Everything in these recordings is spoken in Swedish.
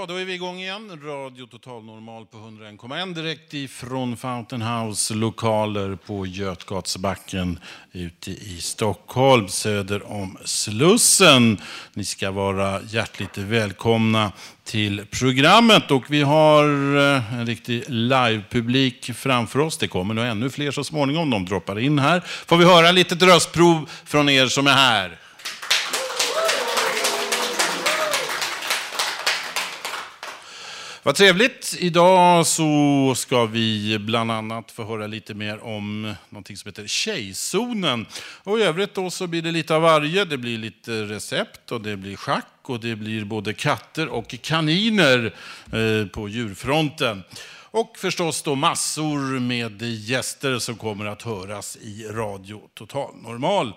Ja, då är vi igång igen. Radio Total Normal på 101,1 direkt ifrån Fountain House lokaler på Götgatsbacken ute i Stockholm söder om Slussen. Ni ska vara hjärtligt välkomna till programmet och vi har eh, en riktig livepublik framför oss. Det kommer nog ännu fler så småningom. De droppar in här. Får vi höra lite röstprov från er som är här. Vad trevligt. Idag så ska vi bland annat få höra lite mer om någonting som heter Tjejzonen. Och i övrigt då så blir det lite av varje. Det blir lite recept och det blir schack och det blir både katter och kaniner eh, på djurfronten. Och förstås då massor med gäster som kommer att höras i Radio Total Normal.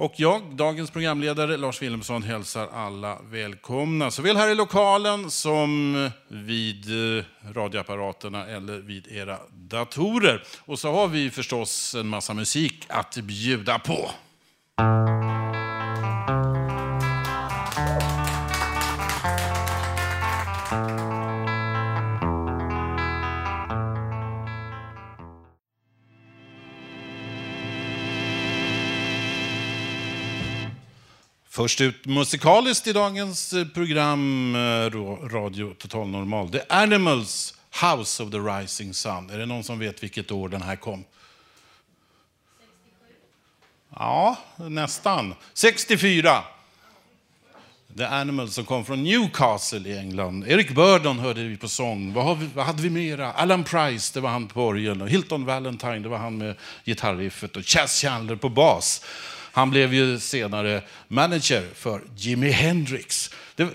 Och jag, dagens programledare Lars Wilhelmsson, hälsar alla välkomna. Såväl här i lokalen som vid eh, radioapparaterna eller vid era datorer. Och så har vi förstås en massa musik att bjuda på. Först ut musikaliskt i dagens eh, program, eh, Radio Total Normal. The Animals House of the Rising Sun. Är det någon som vet vilket år den här kom? 67. Ja, nästan. 64. The Animals som kom från Newcastle i England. Eric Burdon hörde vi på sång. Vad, vi, vad hade vi mera? Alan Price, det var han på orgeln. Hilton Valentine, det var han med gitarriffet. Och Chas Chandler på bas. Han blev ju senare manager för Jimi Hendrix.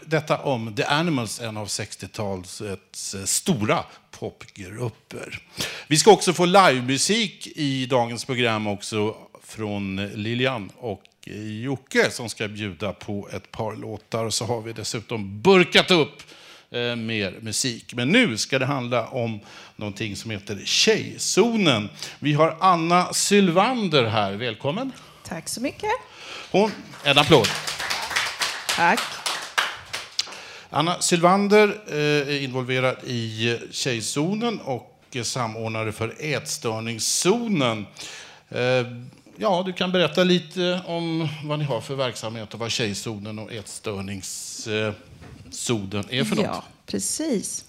Detta om The Animals, en av 60-talets eh, stora popgrupper. Vi ska också få livemusik i dagens program också från Lilian och Jocke som ska bjuda på ett par låtar. Så har vi dessutom burkat upp eh, mer musik. Men nu ska det handla om någonting som heter Tjejzonen. Vi har Anna Sylvander här. Välkommen. Tack så mycket. Hon, en applåd. Tack. Anna Sylvander eh, är involverad i Tjejzonen och samordnare för Ätstörningszonen. Eh, ja, du kan berätta lite om vad ni har för verksamhet och vad Tjejzonen och Ätstörningszonen är för något. Ja, precis.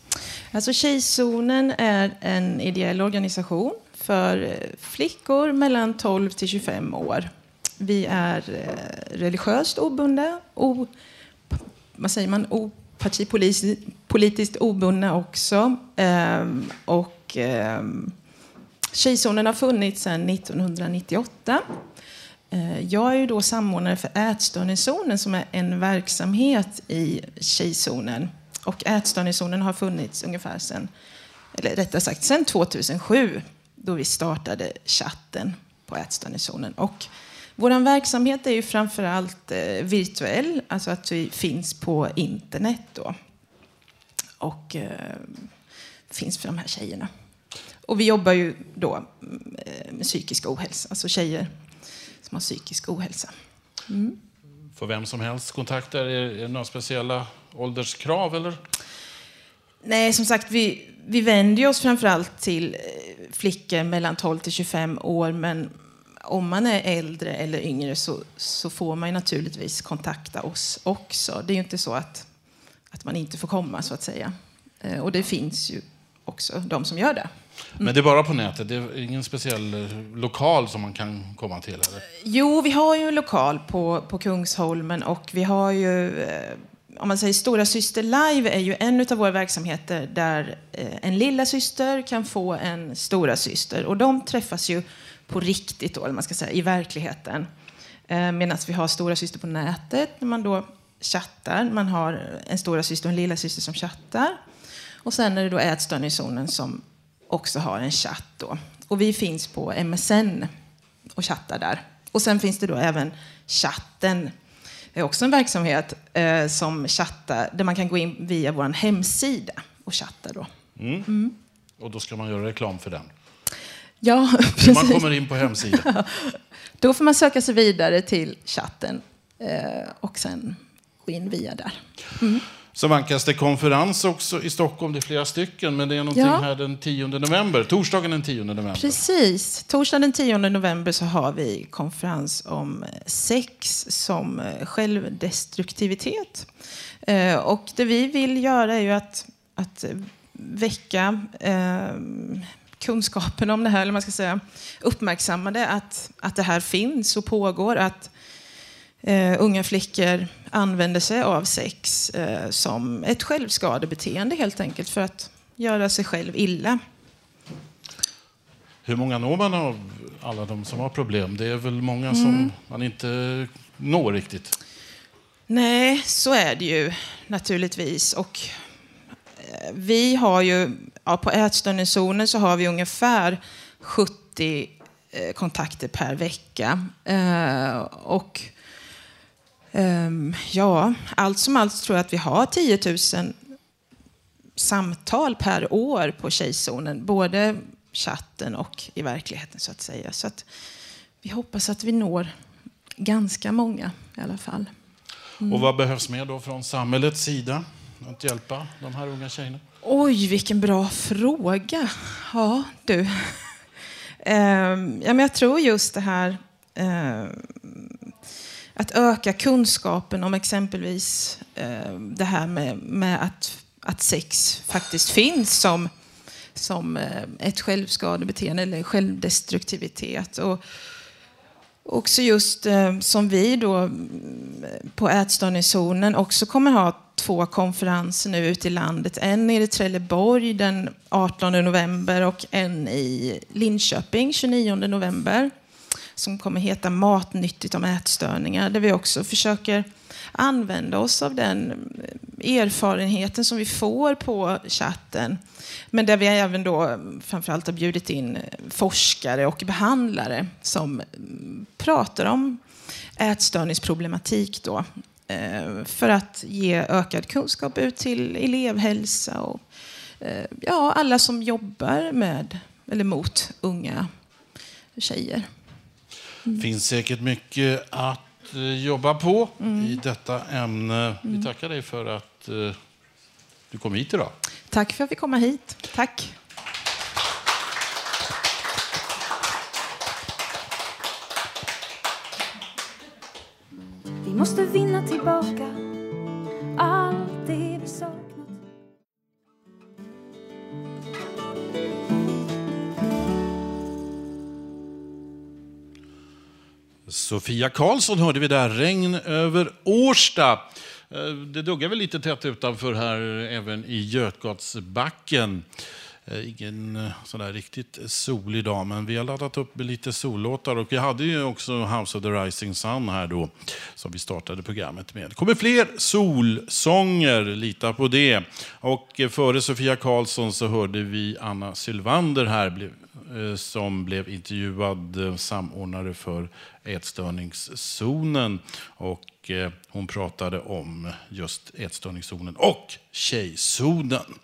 Alltså Tjejzonen är en ideell organisation för flickor mellan 12 till 25 år. Vi är eh, religiöst obundna, o, vad säger man, partipolitiskt obundna också. Ehm, och ehm, Tjejzonen har funnits sedan 1998. Eh, jag är ju då samordnare för Ätstörningszonen som är en verksamhet i Tjejzonen. Och Ätstörningszonen har funnits ungefär sedan, eller rättare sagt sedan 2007 då vi startade chatten på Ätstörningszonen. Och vår verksamhet är ju framförallt eh, virtuell, alltså att vi finns på internet då. Och eh, finns för de här tjejerna. Och vi jobbar ju då eh, med psykisk ohälsa, alltså tjejer som har psykisk ohälsa. Mm. För vem som helst kontakter? Är det några speciella ålderskrav? Eller? Nej, som sagt, vi, vi vänder oss framförallt till eh, flickor mellan 12 till 25 år, men om man är äldre eller yngre så, så får man naturligtvis kontakta oss också. Det är ju inte så att, att man inte får komma så att säga. Eh, och det finns ju också de som gör det. Men det är bara på nätet? Det är ingen speciell eh, lokal som man kan komma till? Eller? Jo, vi har ju en lokal på, på Kungsholmen och vi har ju eh, om man säger Stora Syster Live är ju en av våra verksamheter där en lilla syster kan få en stora syster och de träffas ju på riktigt då, eller man ska säga, i verkligheten. Eh, Medan vi har Stora Syster på nätet när man då chattar. Man har en stora syster och en lilla syster som chattar. Och sen är det då ätstörningszonen som också har en chatt då. Och vi finns på MSN och chattar där. Och sen finns det då även chatten är också en verksamhet eh, som chattar, där man kan gå in via vår hemsida och chatta. Då. Mm. Och då ska man göra reklam för den. Ja, Hur precis. man kommer in på hemsidan. Då får man söka sig vidare till chatten eh, och sen gå in via där. Så vankas det konferens också i Stockholm. Det är flera stycken, men det är någonting Ja. här den 10 november. Torsdagen den 10 november. Precis. Torsdagen den 10 november så har vi konferens om sex som eh, självdestruktivitet. Eh, Och det vi vill göra är ju att, att väcka eh, kunskapen om det här, eller man ska säga uppmärksamma det, att, att det här finns och pågår. Att eh, unga flickor använder sig av sex eh, som ett självskadebeteende helt enkelt för att göra sig själv illa. Hur många når man av alla de som har problem? Det är väl många som man inte når riktigt. Nej, så är det ju naturligtvis. Och eh, vi har ju, ja, på ätstörningszonen så har vi ungefär 70 eh, kontakter per vecka. Eh, och eh, ja, allt som allt tror jag att vi har 10 000 samtal per år på Tjejzonen. Både chatten och i verkligheten så att säga. Så att vi hoppas att vi når ganska många i alla fall. Och vad behövs mer då från samhällets sida att hjälpa de här unga tjejerna? Oj, vilken bra fråga. Ja, du. Ehm, ja, men jag tror just det här ehm, att öka kunskapen om exempelvis ehm, det här med, med att, att sex faktiskt finns som, som ett självskadebeteende eller självdestruktivitet. Och, Också just eh, som vi då mm, på ätstörningszonen också kommer ha två konferenser nu ute i landet. En nere i Trelleborg den 18 november och en i Linköping 29 november. Som kommer heta Matnyttigt om ätstörningar. Där vi också försöker använda oss av den erfarenheten som vi får på chatten. Men där vi även då framförallt har bjudit in forskare och behandlare som pratar om ätstörningsproblematik då. Eh, för att ge ökad kunskap ut till elevhälsa och eh, ja, alla som jobbar med eller mot unga tjejer. Mm. finns säkert mycket att jobba på i detta ämne. Vi tackar dig för att eh, du kom hit idag. Tack för att vi komma hit. Tack. Vi måste vinna tillbaka allt det vi saknat. Sofia Karlsson hörde vi där, Regn över Årsta. Eh, det duggar väl lite tätt utanför här även i Götgatsbacken. Eh, ingen eh, sån sådär riktigt solig dag, men vi har laddat upp med lite sollåtar och vi hade ju också House of the Rising Sun här då, som vi startade programmet med. Det kommer fler solsånger, lita på det. Och före Sofia Karlsson så hörde vi Anna Sylvander här, blev- Eh, som blev intervjuad eh, samordnare för ätstörningszonen. Och eh, hon pratade om just ätstörningszonen och tjejzonen.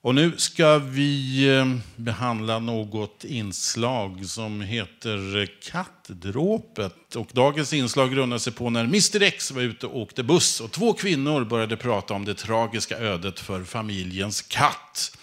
Och nu ska vi behandla något inslag som heter Kattdråpet. Och dagens inslag grundar sig på när Mr X var ute och åkte buss och två kvinnor började prata om det tragiska ödet för familjens katt.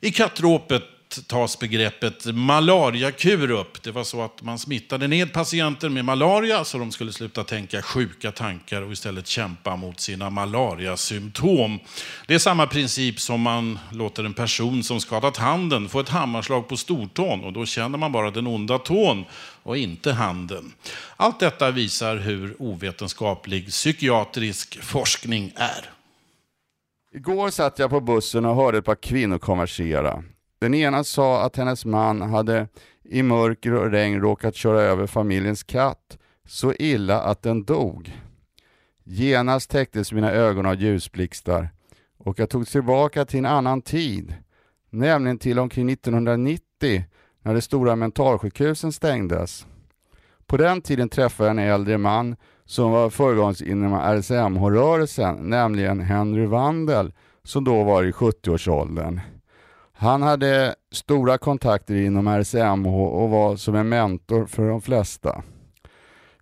I kattdråpet tas begreppet malariakur upp. Det var så att man smittade ned patienter med malaria så de skulle sluta tänka sjuka tankar och istället kämpa mot sina malariasymptom. Det är samma princip som man låter en person som skadat handen få ett hammarslag på stortån och då känner man bara den onda tån och inte handen. Allt detta visar hur ovetenskaplig psykiatrisk forskning är. Igår satt jag på bussen och hörde ett par kvinnor konversera. Den ena sa att hennes man hade i mörker och regn råkat köra över familjens katt så illa att den dog. Genast täcktes mina ögon av ljusblixtar och jag tog tillbaka till en annan tid, nämligen till omkring 1990 när de stora mentalsjukhusen stängdes. På den tiden träffade jag en äldre man som var föregångare inom RSMH-rörelsen, nämligen Henry Wandel, som då var i 70-årsåldern. Han hade stora kontakter inom RSMH och var som en mentor för de flesta.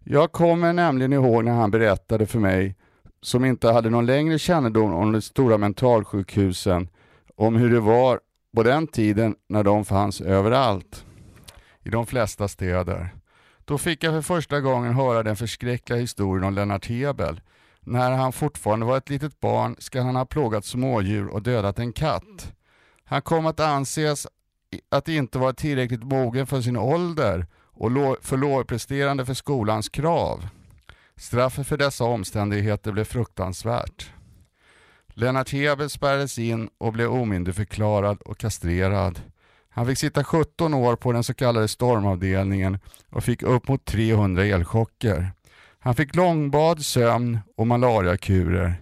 Jag kommer nämligen ihåg när han berättade för mig, som inte hade någon längre kännedom om de stora mentalsjukhusen, om hur det var på den tiden när de fanns överallt, i de flesta städer. Då fick jag för första gången höra den förskräckliga historien om Lennart Hebel. När han fortfarande var ett litet barn ska han ha plågat smådjur och dödat en katt. Han kom att anses att inte vara tillräckligt mogen för sin ålder och för lågpresterande för skolans krav. Straffet för dessa omständigheter blev fruktansvärt. Lennart Hebel spärrades in och blev omyndigförklarad och kastrerad. Han fick sitta 17 år på den så kallade stormavdelningen och fick upp mot 300 elchocker. Han fick långbad, sömn och malariakurer.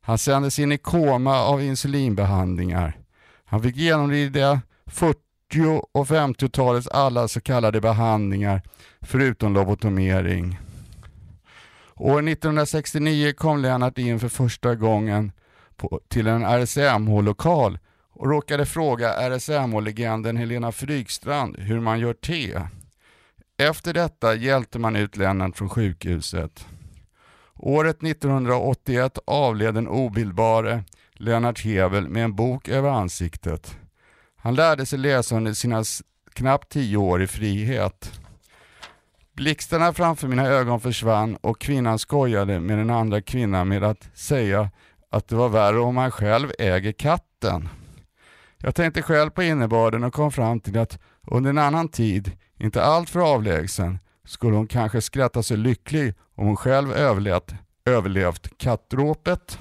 Han sändes in i koma av insulinbehandlingar. Han fick genomlida 40 och 50-talets alla så kallade behandlingar förutom lobotomering. År 1969 kom Lennart in för första gången på, till en RSMH-lokal och råkade fråga RSMH-legenden Helena Frykstrand hur man gör te. Efter detta hjälpte man ut Lennart från sjukhuset. Året 1981 avled den obildbare Lennart Hebel med en bok över ansiktet. Han lärde sig läsa under sina knappt tio år i frihet. Blixtarna framför mina ögon försvann och kvinnan skojade med den andra kvinnan med att säga att det var värre om man själv äger katten. Jag tänkte själv på innebörden och kom fram till att under en annan tid, inte alltför avlägsen, skulle hon kanske skratta sig lycklig om hon själv överlevt, överlevt kattråpet.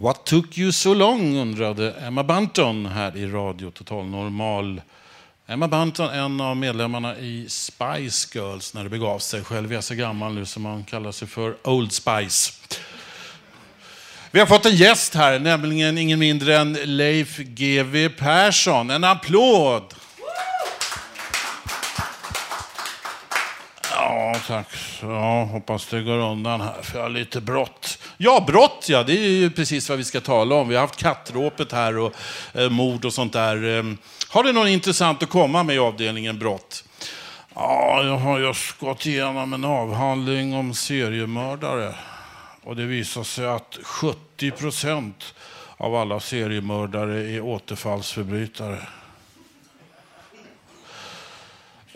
What took you so long? undrade Emma Banton här i Radio Total Normal. Emma Banton, en av medlemmarna i Spice Girls när det begav sig. Själv är jag så gammal nu som man kallar sig för Old Spice. Vi har fått en gäst här, nämligen ingen mindre än Leif GW Persson. En applåd! Ja, tack. Ja, hoppas det går undan här, för jag har lite brått. Ja, brott ja, det är ju precis vad vi ska tala om. Vi har haft kattråpet här och eh, mord och sånt där. Ehm, har du något intressant att komma med i avdelningen brott? Ja, jag har just gått igenom en avhandling om seriemördare. Och det visar sig att 70 procent av alla seriemördare är återfallsförbrytare.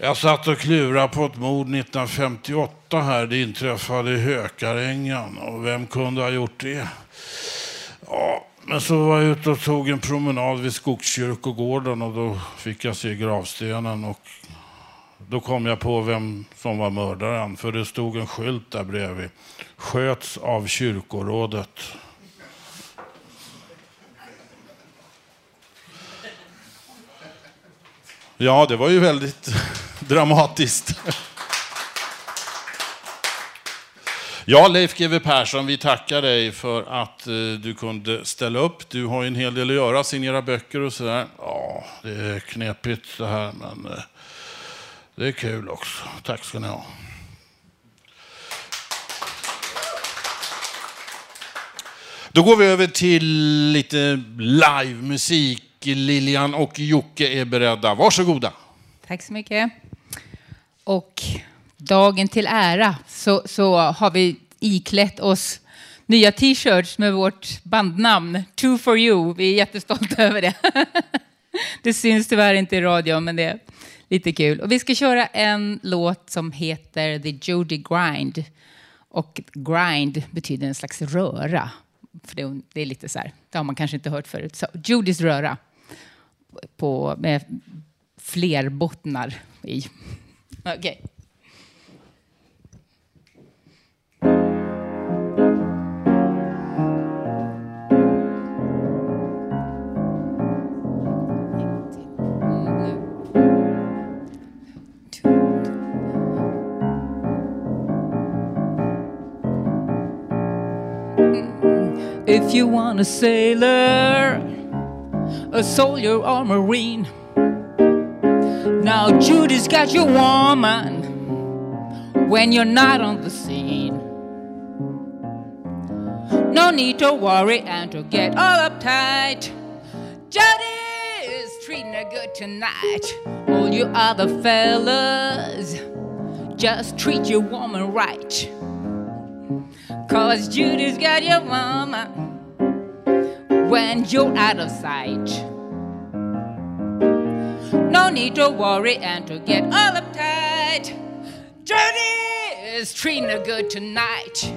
Jag satt och klurade på ett mord 1958 här. Det inträffade i Hökarängen. Och vem kunde ha gjort det? Ja, men så var jag ute och tog en promenad vid Skogskyrkogården och då fick jag se gravstenen. Och då kom jag på vem som var mördaren. För det stod en skylt där bredvid. Sköts av kyrkorådet. Ja, det var ju väldigt dramatiskt. Ja, Leif GW Persson, vi tackar dig för att eh, du kunde ställa upp. Du har ju en hel del att göra, signera böcker och sådär. Ja, det är knepigt det här, men eh, det är kul också. Tack ska ni ha. Då går vi över till lite livemusik. Lilian och Jocke är beredda. Varsågoda. Tack så mycket. Och dagen till ära så, så har vi iklätt oss nya t-shirts med vårt bandnamn, Two for you. Vi är jättestolta över det. Det syns tyvärr inte i radio, men det är lite kul. Och vi ska köra en låt som heter The Jody Grind. Och grind betyder en slags röra. För det, det är lite så här, det har man kanske inte hört förut. Så Jodys röra på, med fler bottnar i. Okej. Okay. If you want a sailor, a soldier or marine. Now Judy's got your woman when you're not on the scene. No need to worry and to get all uptight. Judy is treating her good tonight. All you other fellas, just treat your woman right. Cause Judy's got your woman when you're out of sight. No need to worry and to get all uptight. Judy is treating her good tonight.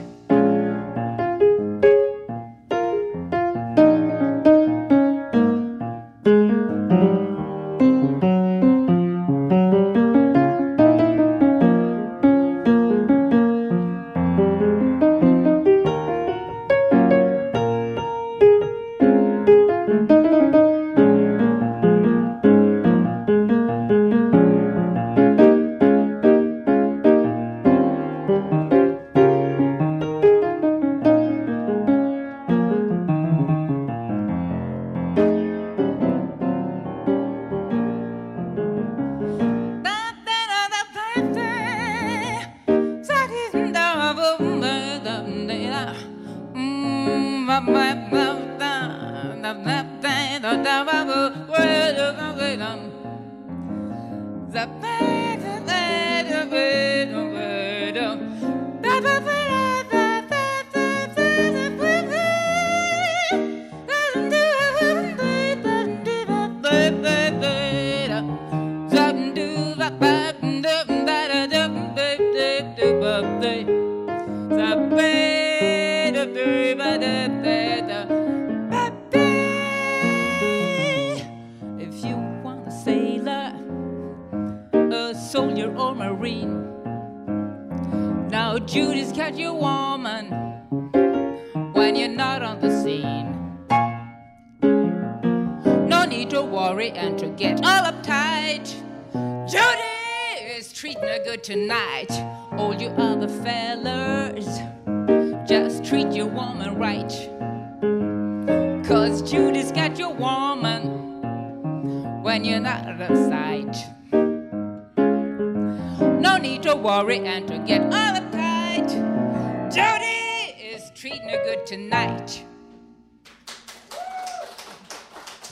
Tonight.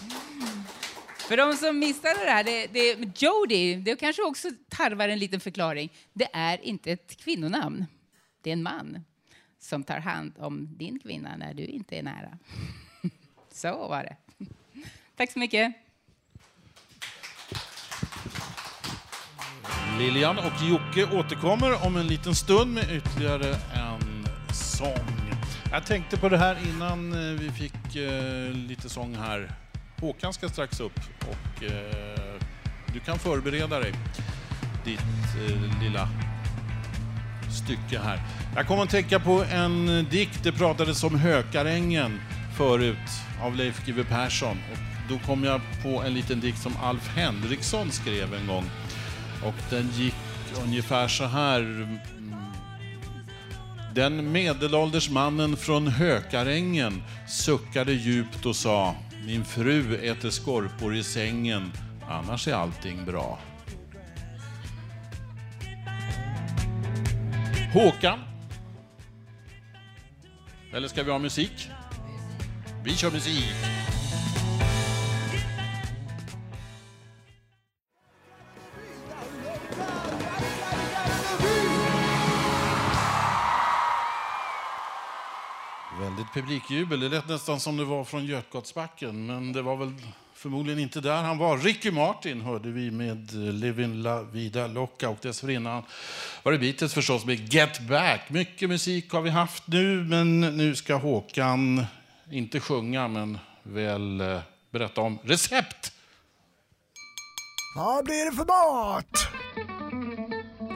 Mm. För de som missade det här, det, det, Jody, det kanske också tarvar en liten förklaring. Det är inte ett kvinnonamn. Det är en man som tar hand om din kvinna när du inte är nära. Så var det. Tack så mycket. Lilian och Jocke återkommer om en liten stund med ytterligare en sång. Jag tänkte på det här innan eh, vi fick eh, lite sång här. Håkan ska strax upp och eh, du kan förbereda dig, ditt eh, lilla stycke här. Jag kommer att tänka på en eh, dikt, det pratades om Hökarängen förut av Leif GW Persson. Och då kom jag på en liten dikt som Alf Henriksson skrev en gång. Och den gick ungefär så här. Den medelålders mannen från Hökarängen suckade djupt och sa Min fru äter skorpor i sängen, annars är allting bra. Håkan? Eller ska vi ha musik? Vi kör musik. Publikjubel. Det lät nästan som det var från Götgatsbacken, men det var väl förmodligen inte där han var. Ricky Martin hörde vi med eh, Living La Vida Loca och dessförinnan var det Beatles förstås med Get Back. Mycket musik har vi haft nu, men nu ska Håkan inte sjunga, men väl eh, berätta om recept. Vad blir det för mat?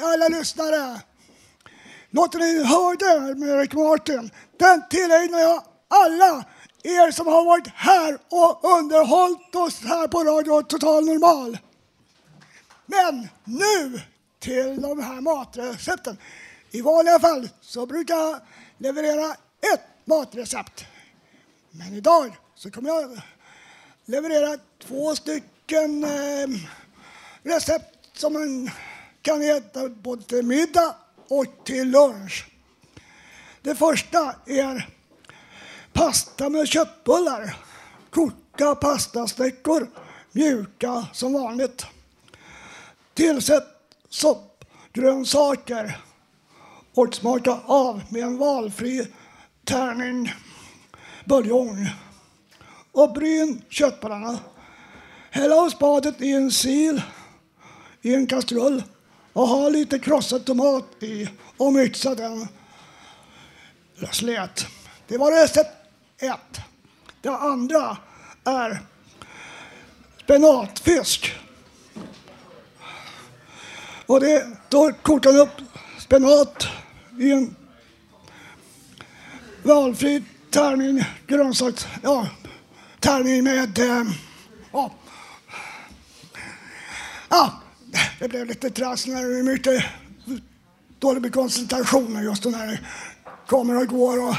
Alla lyssnare! Låten ni hörde med Rick Martin, den tillägnar jag alla er som har varit här och underhållit oss här på Radio Total Normal. Men nu till de här matrecepten. I vanliga fall så brukar jag leverera ett matrecept. Men idag så kommer jag leverera två stycken eh, recept som en kan äta både till middag och till lunch. Det första är pasta med köttbullar. Koka pastasnäckor, mjuka som vanligt. Tillsätt soppgrönsaker och smaka av med en valfri tärning buljong. Och bryn köttbullarna. Häll av spadet i en sil i en kastrull och ha lite krossad tomat i och mixa den slät. Det var recept ett. Det andra är spenatfisk. Och det, då kokar man upp spenat i en valfri tärning, grönsaks... Ja, tärning med... Eh, ja. ja, det blev lite trassel när det blev mycket dålig med koncentrationen just när kameror går och...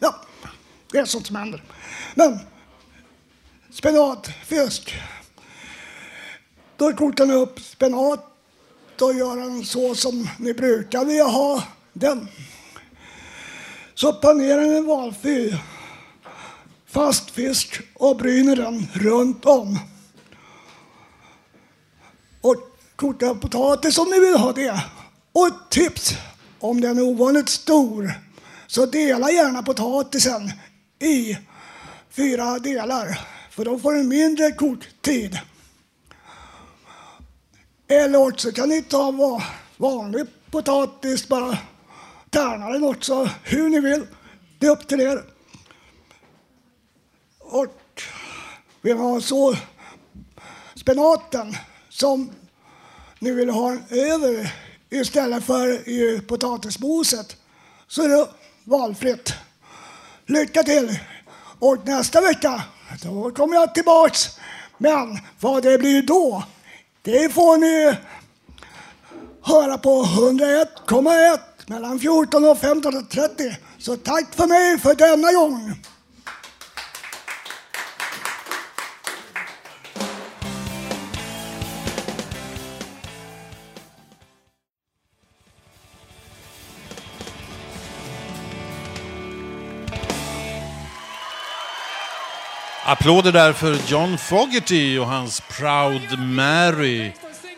Ja, det är sånt som händer. Men spenat, fisk. Då kokar ni upp spenat och gör den så som ni brukar vilja ha den. Så panerar ni valfri fast fisk och bryner den runt om. Och kokar potatis om ni vill ha det. Och ett tips, om den är ovanligt stor så dela gärna potatisen i fyra delar, för då får du mindre koktid. Eller också kan ni ta vanlig potatis, bara tärna den också, hur ni vill. Det är upp till er. Och vi har så spenaten som ni vill ha över istället för i potatismoset så är det valfritt. Lycka till! Och nästa vecka, då kommer jag tillbaks. Men vad det blir då, det får ni höra på 101,1 mellan 14 och 15.30. Så tack för mig för denna gång. Applåder där för John Fogerty och hans Proud Mary.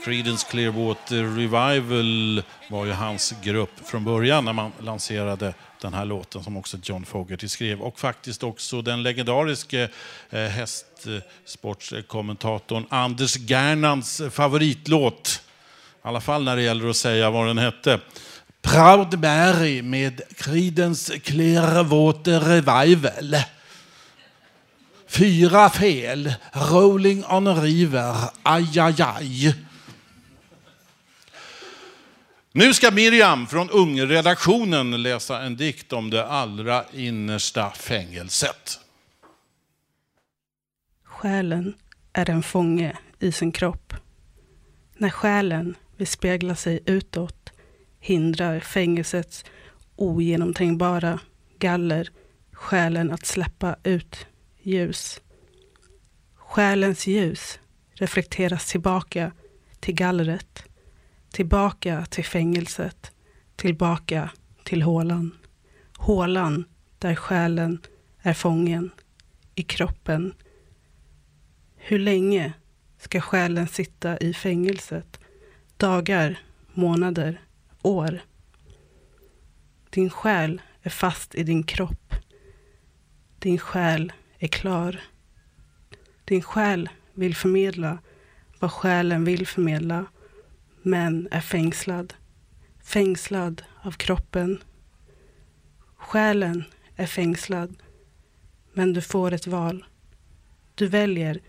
Creedence Clearwater Revival var ju hans grupp från början när man lanserade den här låten som också John Fogerty skrev. Och faktiskt också den legendariske eh, hästsportskommentatorn Anders Gernands favoritlåt. I alla fall när det gäller att säga vad den hette. Proud Mary med Creedence Clearwater Revival. Fyra fel. Rolling on a river. Aj, aj, aj. Nu ska Miriam från ungredaktionen läsa en dikt om det allra innersta fängelset. Själen är en fånge i sin kropp. När själen vill spegla sig utåt hindrar fängelsets ogenomträngbara galler själen att släppa ut ljus. Själens ljus reflekteras tillbaka till gallret, tillbaka till fängelset, tillbaka till hålan. Hålan där själen är fången, i kroppen. Hur länge ska själen sitta i fängelset? Dagar, månader, år. Din själ är fast i din kropp. Din själ är klar. Din själ vill förmedla vad själen vill förmedla, men är fängslad. Fängslad av kroppen. Själen är fängslad, men du får ett val. Du väljer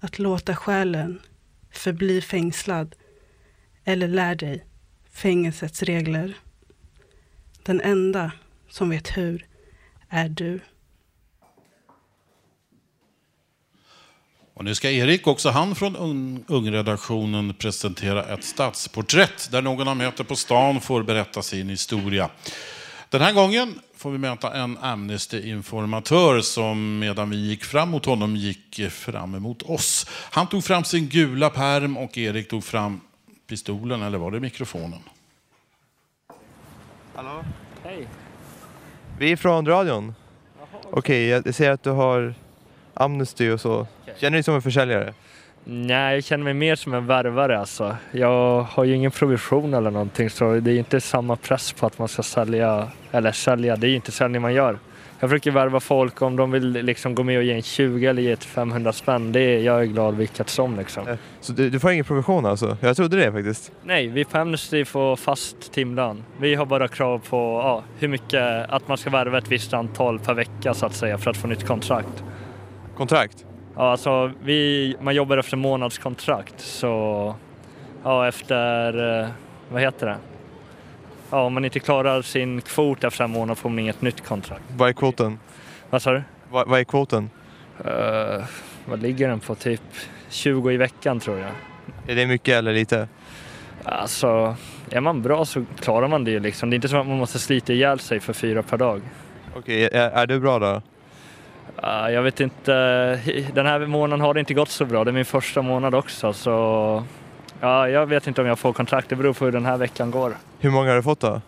att låta själen förbli fängslad eller lär dig fängelsets regler. Den enda som vet hur är du. Och nu ska Erik, också han från Ung- Ungredaktionen, presentera ett stadsporträtt där någon han möter på stan får berätta sin historia. Den här gången får vi möta en Amnesty-informatör som medan vi gick fram mot honom gick fram emot oss. Han tog fram sin gula perm och Erik tog fram pistolen, eller var det mikrofonen? Hallå? Hej. Vi är från radion. Okej, jag ser att du har Amnesty och så. Känner du dig som en försäljare? Nej, jag känner mig mer som en värvare alltså. Jag har ju ingen provision eller någonting så det är inte samma press på att man ska sälja, eller sälja, det är ju inte säljning man gör. Jag försöker värva folk om de vill liksom gå med och ge en 20 eller ge ett 500 spänn. Det är, jag är glad vilket som liksom. Så du, du får ingen provision alltså? Jag trodde det faktiskt. Nej, vi på Amnesty får fast timlön. Vi har bara krav på ja, hur mycket, att man ska värva ett visst antal per vecka så att säga för att få nytt kontrakt. Kontrakt? Ja, alltså vi, man jobbar efter månadskontrakt så ja, efter, eh, vad heter det? Ja, om man inte klarar sin kvot efter en månad får man inget nytt kontrakt. Vad är kvoten? Vad sa du? Vad, vad är kvoten? Uh, vad ligger den på? Typ 20 i veckan tror jag. Är det mycket eller lite? Alltså, är man bra så klarar man det ju liksom. Det är inte så att man måste slita ihjäl sig för fyra per dag. Okej, är, är du bra då? Uh, jag vet inte, den här månaden har det inte gått så bra. Det är min första månad också så ja, jag vet inte om jag får kontrakt. Det beror på hur den här veckan går. Hur många har du fått då?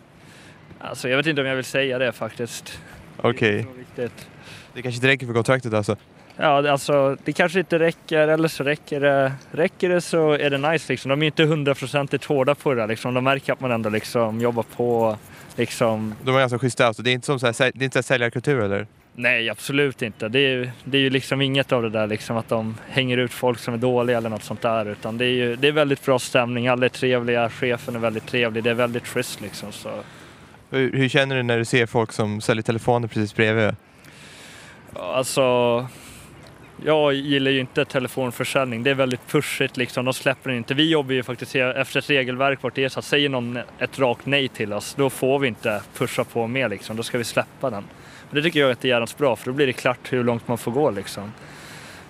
Alltså, jag vet inte om jag vill säga det faktiskt. Okej. Riktigt. Det kanske inte räcker för kontraktet alltså? Ja, alltså det kanske inte räcker eller så räcker det. Räcker det så är det nice liksom. De är inte hundraprocentigt hårda på det liksom. De märker att man ändå liksom jobbar på liksom. De är ganska schyssta alltså. Det är inte som så här, det är inte så här säljarkultur eller? Nej, absolut inte. Det är, det är ju liksom inget av det där liksom att de hänger ut folk som är dåliga eller något sånt där. Utan det är ju det är väldigt bra stämning. Alla är trevliga, chefen är väldigt trevlig. Det är väldigt schysst liksom. Så. Hur, hur känner du när du ser folk som säljer telefoner precis bredvid? Alltså, jag gillar ju inte telefonförsäljning. Det är väldigt pushigt liksom. De släpper inte. Vi jobbar ju faktiskt efter ett regelverk vart det är så att säger någon ett rakt nej till oss, då får vi inte pusha på mer liksom. Då ska vi släppa den. Och det tycker jag att det är jävligt bra för då blir det klart hur långt man får gå liksom.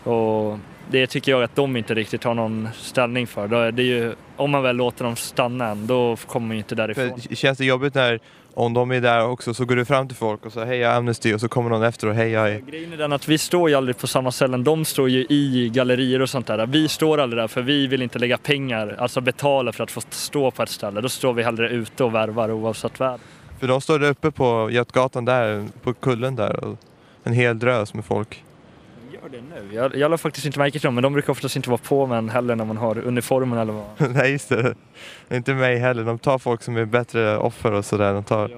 Och det tycker jag att de inte riktigt har någon ställning för. Då är det ju, om man väl låter dem stanna än, då kommer man ju inte därifrån. För, känns det jobbigt när, om de är där också, så går du fram till folk och säger hej jag är Amnesty och så kommer någon efter och hej jag är... Grejen är den att vi står ju aldrig på samma ställen. De står ju i gallerier och sånt där. Vi står aldrig där för vi vill inte lägga pengar, alltså betala för att få stå på ett ställe. Då står vi hellre ute och värvar oavsett väder. För de står där uppe på Götgatan där, på kullen där och en hel drös med folk. Gör det nu? Jag, jag la faktiskt inte märke till dem, men de brukar oftast inte vara på med en heller när man har uniformen eller vad. Nej just det. Inte mig heller. De tar folk som är bättre offer och sådär. De tar...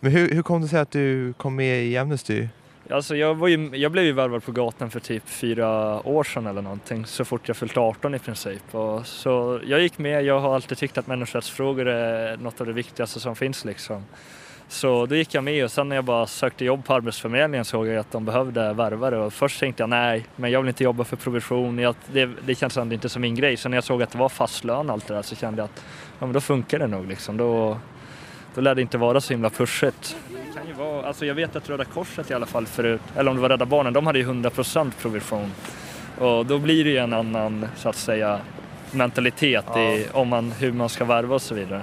Men hur, hur kom det sig att du kom med i Amnesty? Alltså jag, var ju, jag blev ju värvad på gatan för typ fyra år sedan eller någonting, så fort jag fyllt 18 i princip. Och så jag gick med, jag har alltid tyckt att människorättsfrågor är något av det viktigaste som finns liksom. Så då gick jag med och sen när jag bara sökte jobb på Arbetsförmedlingen såg jag att de behövde värvare och först tänkte jag nej, men jag vill inte jobba för provision, jag, det, det känns ändå inte som min grej. Sen när jag såg att det var fast lön och allt det där så kände jag att ja, men då funkar det nog liksom. Då, då lär det inte vara så himla pushigt. Det kan ju vara, alltså jag vet att Röda Korset i alla fall förut, eller om det var Rädda Barnen, de hade ju 100% provision. Och då blir det ju en annan, så att säga, mentalitet i om man, hur man ska värva och så vidare.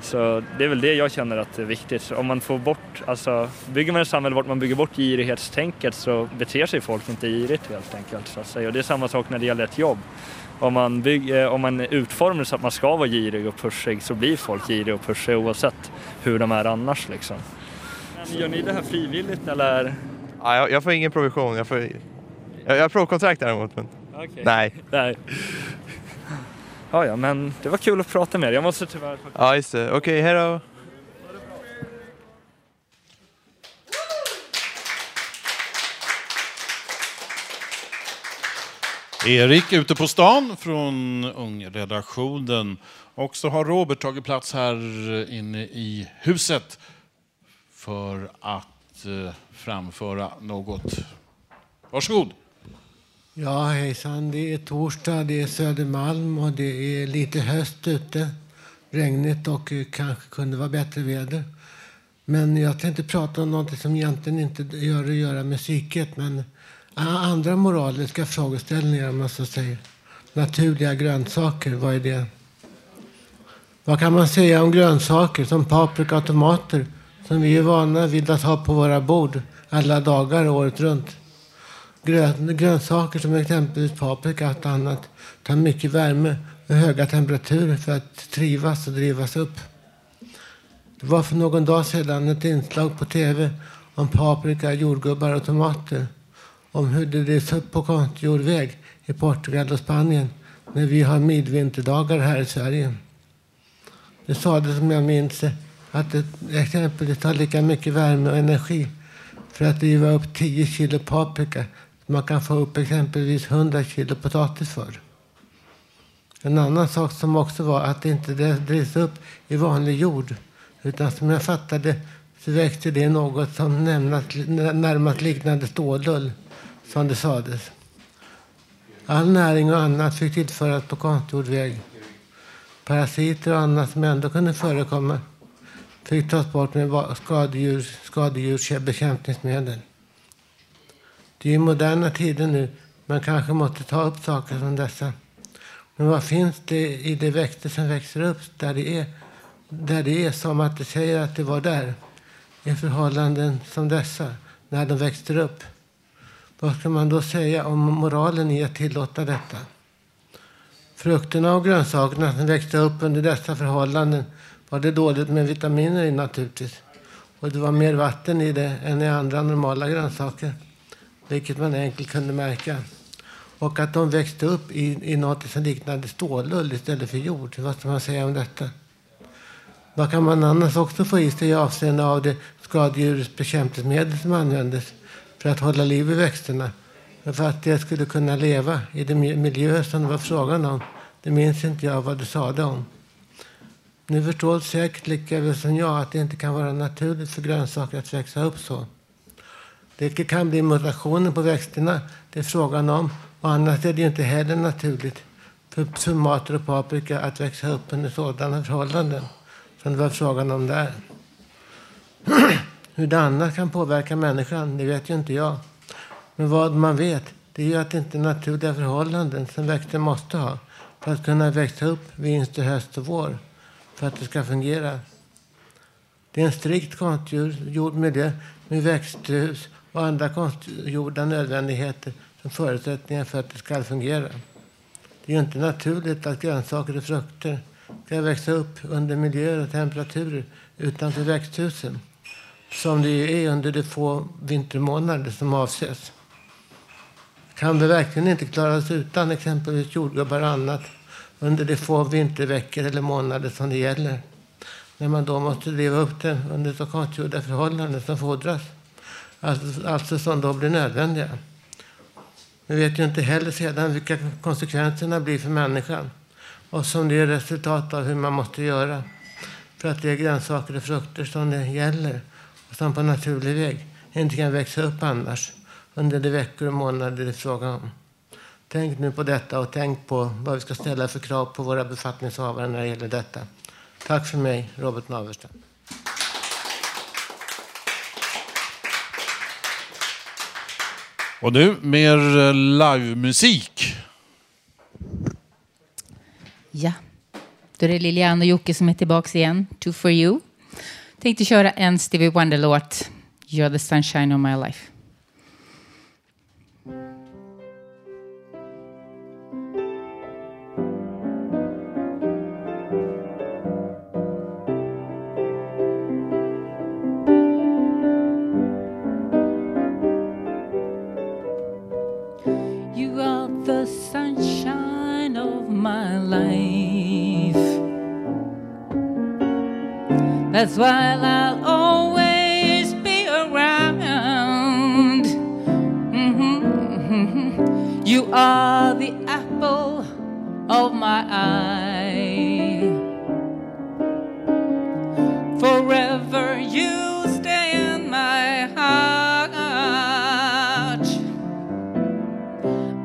Så det är väl det jag känner att är viktigt. Så om man får bort, alltså bygger man ett samhälle vart man bygger bort girighetstänket så beter sig folk inte girigt helt enkelt. Så att säga. Och det är samma sak när det gäller ett jobb. Om man, bygger, om man utformar det så att man ska vara girig och pushig så blir folk giriga och pushiga oavsett hur de är annars liksom. Men gör ni det här frivilligt eller? Ja, jag, jag får ingen provision. Jag, får, jag, jag har provkontrakt däremot. Men... Okej. Nej. Nej. Ja, ja, men det var kul att prata med er. Jag måste tyvärr... Ja, just det. Okej, hej då. Erik ute på stan från Ungredaktionen. Och så har Robert tagit plats här inne i huset för att eh, framföra något. Varsågod. Ja, hejsan. Det är torsdag, det är Södermalm och det är lite höst ute. Regnigt och eh, kanske kunde vara bättre väder. Men jag tänkte prata om något som egentligen inte gör att göra med psyket, men ah, andra moraliska frågeställningar, om man så säger. Naturliga grönsaker, vad är det? Vad kan man säga om grönsaker som paprika och tomater som vi är vana vid att ha på våra bord alla dagar året runt? Grön, grönsaker som exempelvis paprika och annat tar mycket värme och höga temperaturer för att trivas och drivas upp. Det var för någon dag sedan ett inslag på tv om paprika, jordgubbar och tomater. Om hur det drivs upp på konstgjord väg i Portugal och Spanien när vi har midvinterdagar här i Sverige. Det sades, som jag minns det, att det exempelvis tar lika mycket värme och energi för att driva upp 10 kilo paprika som man kan få upp exempelvis 100 kilo potatis för. En annan sak som också var att det inte drivs upp i vanlig jord utan som jag fattade så växte det något som närmast liknade stålull, som det sades. All näring och annat fick tillföras på konstgjord väg. Parasiter och annat som ändå kunde förekomma fick tas bort med skadedjur, skadedjursbekämpningsmedel. Det är moderna tider nu. Man kanske måste ta upp saker som dessa. Men vad finns det i de växter som växer upp där det är, där det är som att det säger att det var där? I förhållanden som dessa, när de växer upp. Vad ska man då säga om moralen i att tillåta detta? Frukterna och grönsakerna som växte upp under dessa förhållanden var det dåligt med vitaminer i naturligtvis. Och det var mer vatten i det än i andra normala grönsaker. Vilket man enkelt kunde märka. Och att de växte upp i, i något som liknade stålull istället för jord. Vad ska man säga om detta? Vad kan man annars också få i sig i avseende av det skadedjurets bekämpningsmedel som användes för att hålla liv i växterna? För att det skulle kunna leva i den miljö som det var frågan om. Det minns inte jag vad du sade om. Ni förstår säkert lika väl som jag att det inte kan vara naturligt för grönsaker att växa upp så. Det kan bli mutationer på växterna, det är frågan om. Och annars är det inte heller naturligt för tomater och paprika att växa upp under sådana förhållanden som det var frågan om där. Hur det annars kan påverka människan, det vet ju inte jag. Men vad man vet, det är ju att det inte är naturliga förhållanden som växter måste ha för att kunna växa upp vinter, höst och vår för att det ska fungera. Det är en strikt konstgjord miljö med växthus och andra konstgjorda nödvändigheter som förutsättningar för att det ska fungera. Det är inte naturligt att grönsaker och frukter ska växa upp under miljöer och temperaturer utanför växthusen som det är under de få vintermånader som avses. Kan vi verkligen inte klara oss utan exempelvis jordgubbar och annat under de få vinterveckor eller månader som det gäller? När man då måste driva upp det under så konstgjorda förhållanden som fordras. Alltså, alltså som då blir nödvändiga. Vi vet ju inte heller sedan vilka konsekvenserna blir för människan och som det är resultat av hur man måste göra för att det är grönsaker och frukter som det gäller och som på naturlig väg inte kan växa upp annars under de veckor och månader det är fråga om. Tänk nu på detta och tänk på vad vi ska ställa för krav på våra befattningshavare när det gäller detta. Tack för mig, Robert Naversten. Och nu mer livemusik. Ja, Då är det Lilian och Jocke som är tillbaka igen. Two for you. Tänkte köra en Stevie Wonder-låt. You're the sunshine of my life. That's why I'll always be around. Mhm. You are the apple of my eye. Forever you stay in my heart.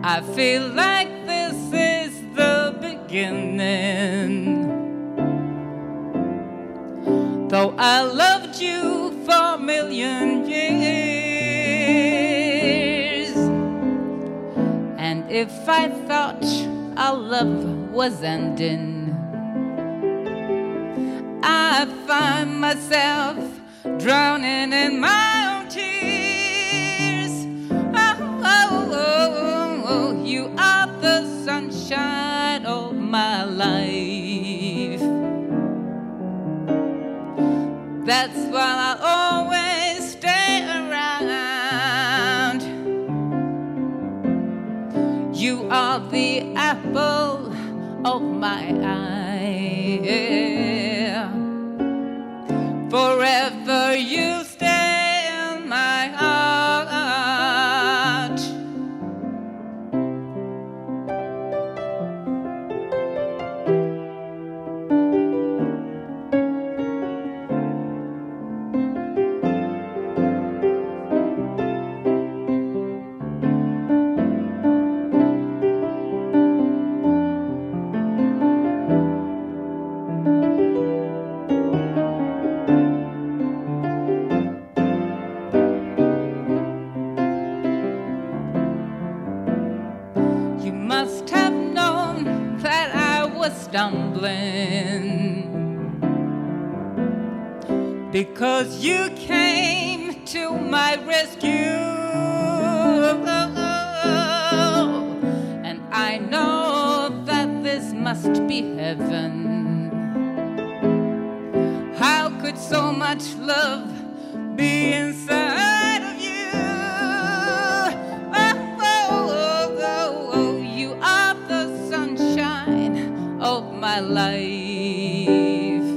I feel like I loved you for a million years. And if I thought our love was ending, I find myself drowning in my That's why I always stay around. You are the apple of my eye. Forever you stumbling because you came to my rescue. And I know that this must be heaven. How could so much love be inside my life.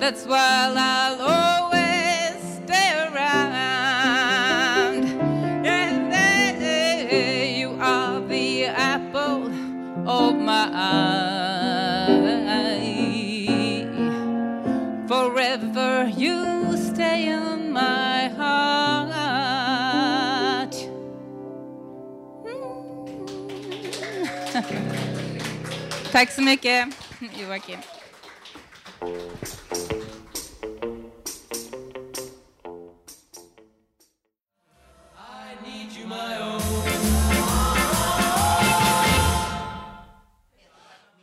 That's why I'll Tack så mycket, Joakim.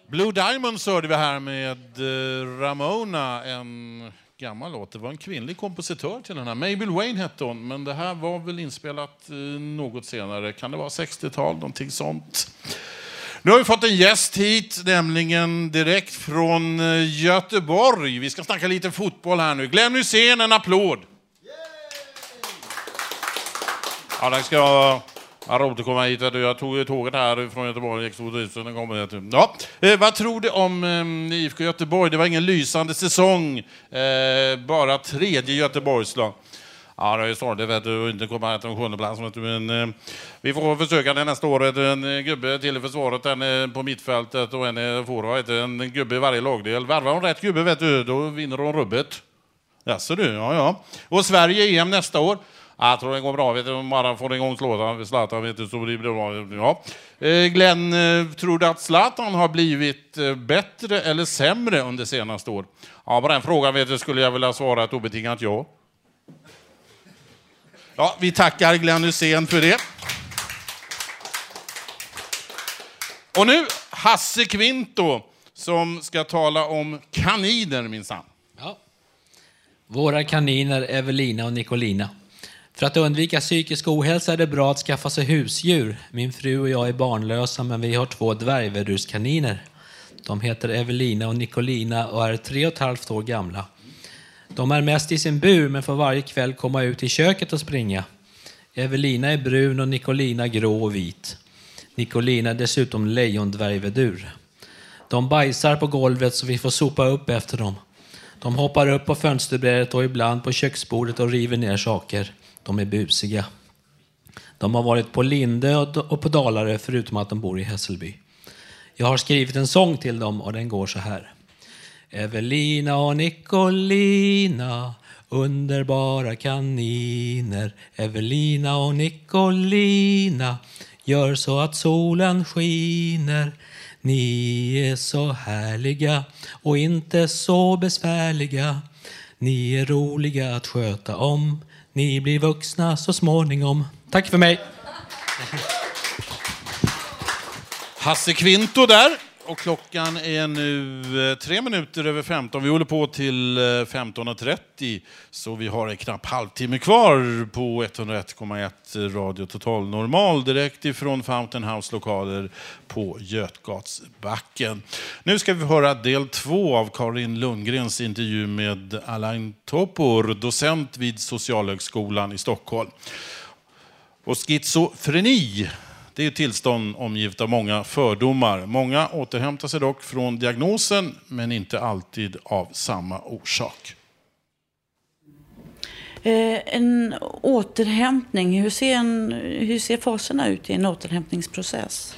Blue Diamonds hörde vi här med eh, Ramona, en gammal låt. Det var en kvinnlig kompositör till den här. Mabel Wayne hette hon, men det här var väl inspelat eh, något senare. Kan det vara 60-tal, någonting sånt? Nu har vi fått en gäst hit, nämligen direkt från eh, Göteborg. Vi ska snacka lite fotboll här nu. Glenn Hysén, en applåd! Ja, det ska vara ja, roligt att komma hit. Jag tog ju tåget här från Göteborg, gick 2000 och kom hit. Ja. Eh, vad tror du om eh, IFK Göteborg? Det var ingen lysande säsong, eh, bara tredje Göteborgslag. Ja, det är sorgligt att du, att inte komma till en sjunde plats. Men, eh, vi får försöka det nästa år. En eh, gubbe till i försvaret, en eh, på mittfältet och en i forward. En gubbe i varje lagdel. Värvar de rätt gubbe vet du, då vinner de rubbet. Jaså du, ja ja. Och Sverige EM nästa år. Jag tror det går bra. Vet du, om bara får igång Zlatan, Zlatan vet du, så blir det bra. Ja. Glenn, tror du att Zlatan har blivit bättre eller sämre under senaste år? Ja, på den frågan vet du, skulle jag vilja svara ett obetingat ja. Ja, vi tackar Glenn Hysén för det. Och nu Hasse Kvinto som ska tala om kaniner minsann. Ja. Våra kaniner Evelina och Nicolina. För att undvika psykisk ohälsa är det bra att skaffa sig husdjur. Min fru och jag är barnlösa men vi har två dvärgvedurskaniner. De heter Evelina och Nicolina och är tre och ett halvt år gamla. De är mest i sin bur men får varje kväll komma ut i köket och springa. Evelina är brun och Nicolina grå och vit. Nicolina är dessutom lejondvärgvedur. De bajsar på golvet så vi får sopa upp efter dem. De hoppar upp på fönsterbrädet och ibland på köksbordet och river ner saker. De är busiga. De har varit på Linde och på Dalarö förutom att de bor i Hässelby. Jag har skrivit en sång till dem och den går så här. Evelina och Nicolina Underbara kaniner. Evelina och Nicolina Gör så att solen skiner. Ni är så härliga och inte så besvärliga. Ni är roliga att sköta om. Ni blir vuxna så småningom. Tack för mig! Hasse Kvinto där. Och klockan är nu eh, tre minuter över 15. Vi håller på till eh, 15.30 så vi har en knapp halvtimme kvar på 101,1 Radio Total Normal direkt ifrån Fountain House lokaler på Götgatsbacken. Nu ska vi höra del två av Karin Lundgrens intervju med Alain Topor, docent vid Socialhögskolan i Stockholm. Och schizofreni det är ett tillstånd omgivet av många fördomar. Många återhämtar sig dock från diagnosen, men inte alltid av samma orsak. Eh, en återhämtning, hur ser, en, hur ser faserna ut i en återhämtningsprocess?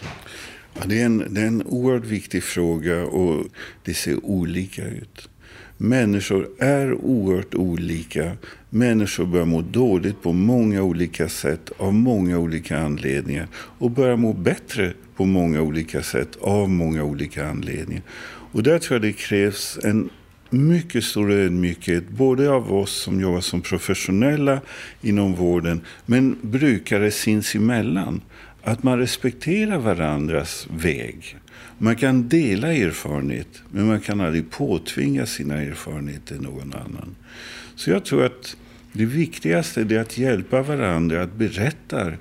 Ja, det, är en, det är en oerhört viktig fråga och det ser olika ut. Människor är oerhört olika. Människor börjar må dåligt på många olika sätt av många olika anledningar och börjar må bättre på många olika sätt av många olika anledningar. Och där tror jag det krävs en mycket stor ödmjukhet, både av oss som jobbar som professionella inom vården, men brukare sinsemellan. Att man respekterar varandras väg. Man kan dela erfarenhet, men man kan aldrig påtvinga sina erfarenheter någon annan. Så jag tror att det viktigaste är att hjälpa varandra att berätta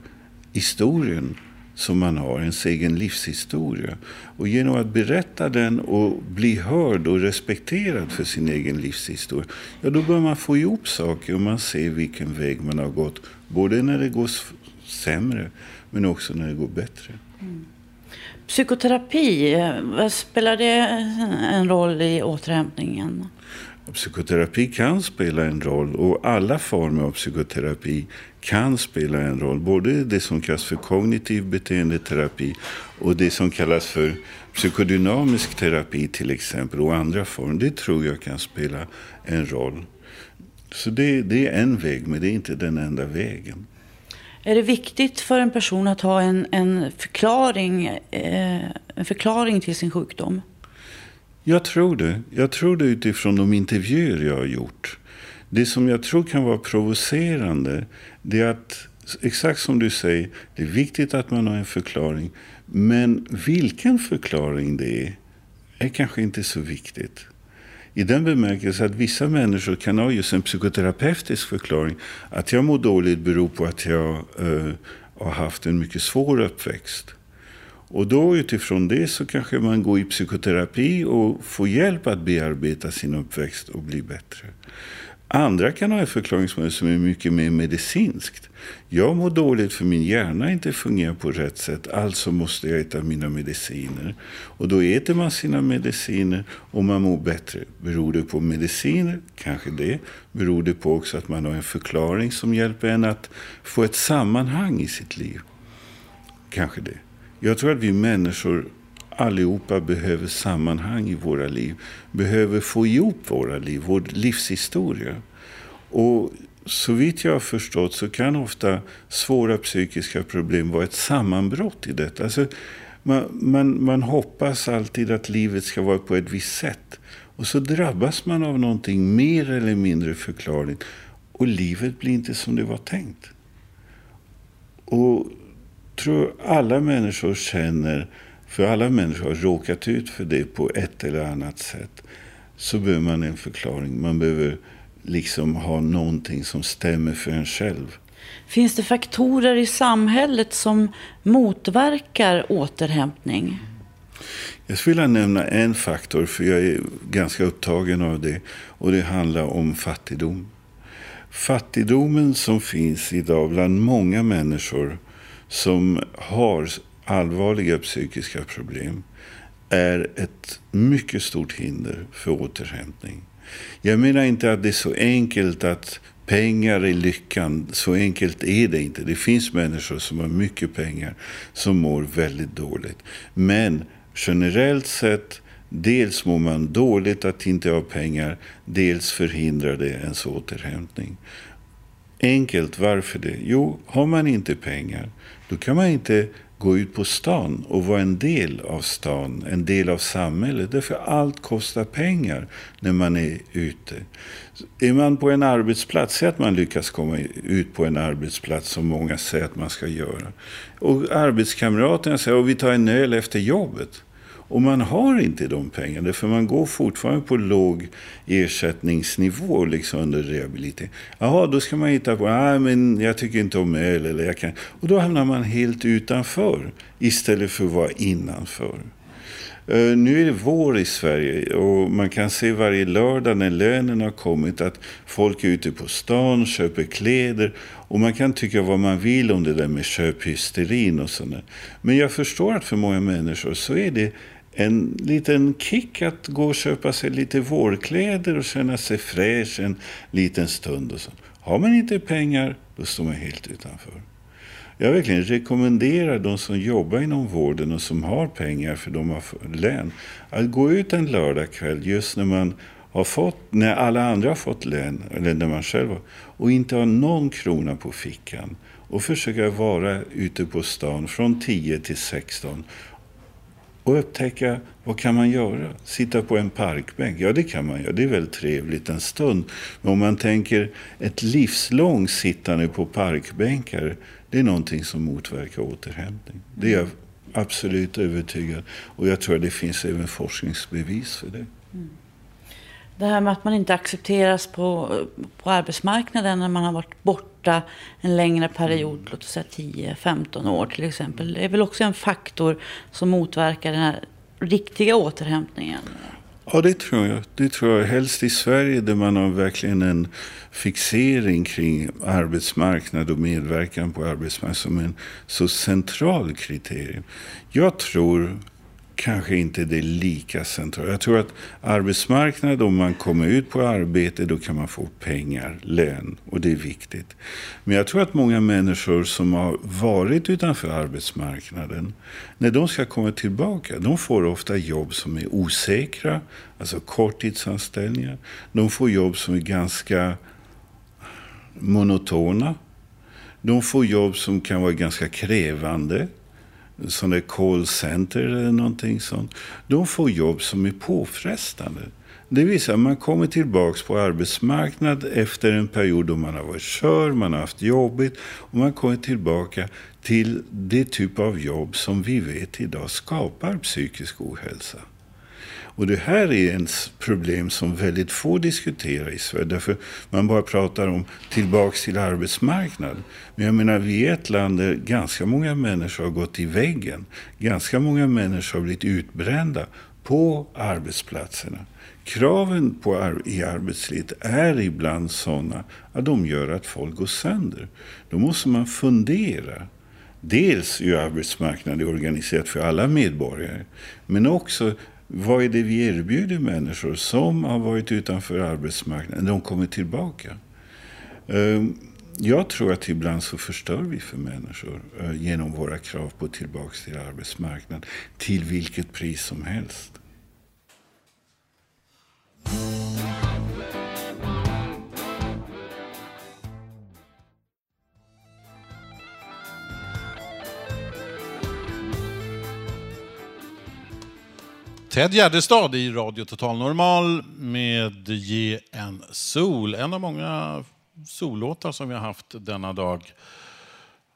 historien som man har, ens egen livshistoria. Och genom att berätta den och bli hörd och respekterad för sin egen livshistoria, ja då bör man få ihop saker och man ser vilken väg man har gått. Både när det går sämre, men också när det går bättre. Mm. Psykoterapi, eh, vad spelar det en roll i återhämtningen? Psykoterapi kan spela en roll och alla former av psykoterapi kan spela en roll. Både det som kallas för kognitiv beteendeterapi och det som kallas för psykodynamisk terapi till exempel och andra former. Det tror jag kan spela en roll. Så det, det är en väg, men det är inte den enda vägen. Är det viktigt för en person att ha en, en, förklaring, eh, en förklaring till sin sjukdom? Jag tror det. Jag tror det utifrån de intervjuer jag har gjort. Det som jag tror kan vara provocerande det är att, exakt som du säger, det är viktigt att man har en förklaring. Men vilken förklaring det är, är kanske inte så viktigt. I den bemärkelsen att vissa människor kan ha just en psykoterapeutisk förklaring. Att jag mår dåligt beror på att jag uh, har haft en mycket svår uppväxt. Och då utifrån det så kanske man går i psykoterapi och får hjälp att bearbeta sin uppväxt och bli bättre. Andra kan ha en förklaringsmodell som är mycket mer medicinskt. Jag mår dåligt för min hjärna inte fungerar på rätt sätt, alltså måste jag äta mina mediciner. Och då äter man sina mediciner och man mår bättre. Beror det på mediciner? Kanske det. Beror det på också att man har en förklaring som hjälper en att få ett sammanhang i sitt liv? Kanske det. Jag tror att vi människor allihopa behöver sammanhang i våra liv. Behöver få ihop våra liv, vår livshistoria. Och så vitt jag har förstått så kan ofta svåra psykiska problem vara ett sammanbrott i detta. Alltså, man, man, man hoppas alltid att livet ska vara på ett visst sätt. Och så drabbas man av någonting mer eller mindre förklarligt. Och livet blir inte som det var tänkt. Och tror alla människor känner för alla människor har råkat ut för det på ett eller annat sätt, så behöver man en förklaring. Man behöver liksom ha någonting som stämmer för en själv. Finns det faktorer i samhället som motverkar återhämtning? Jag skulle vilja nämna en faktor, för jag är ganska upptagen av det. Och det handlar om fattigdom. Fattigdomen som finns idag bland många människor som har allvarliga psykiska problem är ett mycket stort hinder för återhämtning. Jag menar inte att det är så enkelt att pengar är lyckan. Så enkelt är det inte. Det finns människor som har mycket pengar som mår väldigt dåligt. Men generellt sett, dels mår man dåligt att inte ha pengar, dels förhindrar det ens återhämtning. Enkelt, varför det? Jo, har man inte pengar, då kan man inte gå ut på stan och vara en del av stan, en del av samhället. Därför allt kostar pengar när man är ute. Är man på en arbetsplats, säg att man lyckas komma ut på en arbetsplats som många säger att man ska göra. Och arbetskamraterna säger att vi tar en öl efter jobbet. Och man har inte de pengarna, för man går fortfarande på låg ersättningsnivå liksom under rehabilitering. Jaha, då ska man hitta på, nej men jag tycker inte om öl. Eller jag kan... Och då hamnar man helt utanför istället för att vara innanför. Uh, nu är det vår i Sverige och man kan se varje lördag när lönen har kommit att folk är ute på stan, köper kläder och man kan tycka vad man vill om det där med köphysterin och sådär. Men jag förstår att för många människor så är det en liten kick att gå och köpa sig lite vårkläder och känna sig fräsch en liten stund. Och så. Har man inte pengar, då står man helt utanför. Jag verkligen rekommenderar de som jobbar inom vården och som har pengar för de har lön att gå ut en lördagkväll just när man har fått, när alla andra har fått lön, eller när man själv har, och inte har någon krona på fickan och försöka vara ute på stan från 10 till 16 och upptäcka vad kan man göra? Sitta på en parkbänk? Ja, det kan man göra. Det är väldigt trevligt en stund. Men om man tänker ett livslångt sittande på parkbänkar, det är någonting som motverkar återhämtning. Det är jag absolut övertygad Och jag tror att det finns även forskningsbevis för det. Mm. Det här med att man inte accepteras på, på arbetsmarknaden när man har varit borta en längre period, mm. låt oss säga 10-15 år till exempel. Det är väl också en faktor som motverkar den här riktiga återhämtningen? Ja, det tror jag. Det tror jag. Helst i Sverige där man har verkligen en fixering kring arbetsmarknad och medverkan på arbetsmarknaden som en så central kriterium. Jag tror kanske inte det är lika centralt. Jag tror att arbetsmarknaden, om man kommer ut på arbete, då kan man få pengar, lön. Och det är viktigt. Men jag tror att många människor som har varit utanför arbetsmarknaden, när de ska komma tillbaka, de får ofta jobb som är osäkra, alltså korttidsanställningar. De får jobb som är ganska monotona. De får jobb som kan vara ganska krävande sådana callcenter eller någonting sånt. De får jobb som är påfrestande. Det vill säga man kommer tillbaka på arbetsmarknaden efter en period då man har varit kör, man har haft jobbigt och man kommer tillbaka till det typ av jobb som vi vet idag skapar psykisk ohälsa. Och det här är ett problem som väldigt få diskuterar i Sverige. Därför man bara pratar om tillbaks till arbetsmarknaden. Men jag menar, vi är ett land där ganska många människor har gått i väggen. Ganska många människor har blivit utbrända på arbetsplatserna. Kraven på ar i arbetslivet är ibland sådana att de gör att folk går sönder. Då måste man fundera. Dels hur arbetsmarknaden är organiserad för alla medborgare, men också vad är det vi erbjuder människor som har varit utanför arbetsmarknaden? De kommer tillbaka. Ehm, jag tror att ibland så förstör vi för människor eh, genom våra krav på tillbaka till arbetsmarknaden till vilket pris som helst. Ted Gärdestad i Radio Total Normal med Ge en sol. En av många sollåtar som vi har haft denna dag.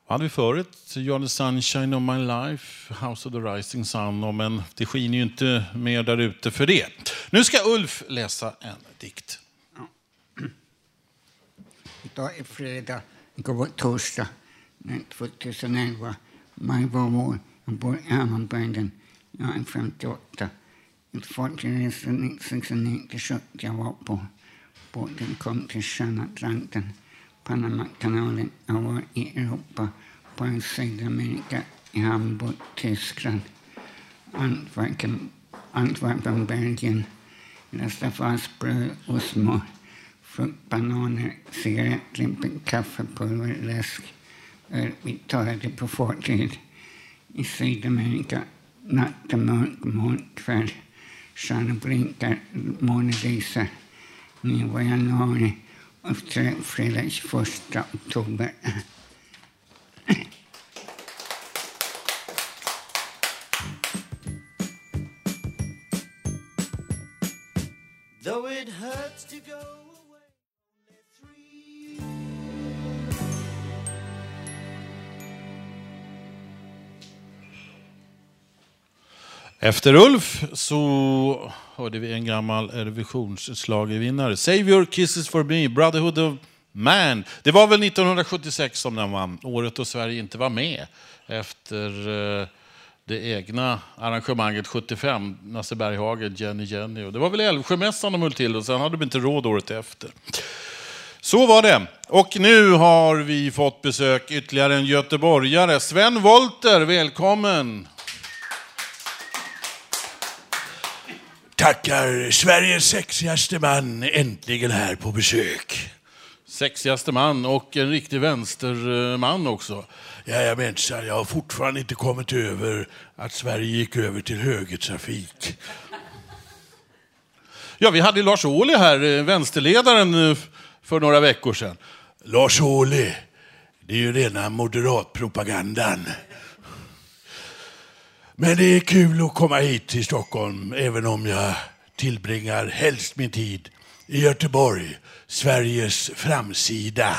Vad hade vi förut? You're the sunshine of my life, House of the rising sun. Men det skiner ju inte mer där ute för det. Nu ska Ulf läsa en dikt. Idag är fredag, igår var torsdag, 2011. Maj var vår. Jag bor i Hammarbygden. Jag är 58. Ett fartyg reste 1969 jag var på. Båten kom till Tjärnatlanten, Panamakanalen. Jag var i Europa, på Sydamerika, i Hamburg, Tyskland, Antwerpen, Antwerpen Belgien. Rastafasbröd och smör frukt, bananer, cigarettlimper, kaffepulver, läsk. Öl vi talade på fartyget i Sydamerika. Natten mörk, moln kväll. Stjärnor blinkar, månen lyser. Nu var januari och fredag 21 oktober. Efter Ulf så hörde vi en gammal Eurovisionsschlagervinnare. Save your kisses for me, Brotherhood of Man. Det var väl 1976 som den vann, året då Sverige inte var med efter eh, det egna arrangemanget 75, Nasse Berghagen, Jenny Jenny. Och det var väl Älvsjömässan de höll till och sen hade de inte råd året efter. Så var det. Och nu har vi fått besök ytterligare en göteborgare. Sven Volter, välkommen! Tackar Sveriges sexigaste man äntligen här på besök. Sexigaste man och en riktig vänsterman också. Jajamensan, jag har fortfarande inte kommit över att Sverige gick över till högertrafik. Ja, vi hade Lars Ohly här, eh, vänsterledaren, eh, för några veckor sedan. Lars Ohly, det är ju rena moderatpropagandan. Men det är kul att komma hit till Stockholm, även om jag tillbringar helst min tid i Göteborg, Sveriges framsida.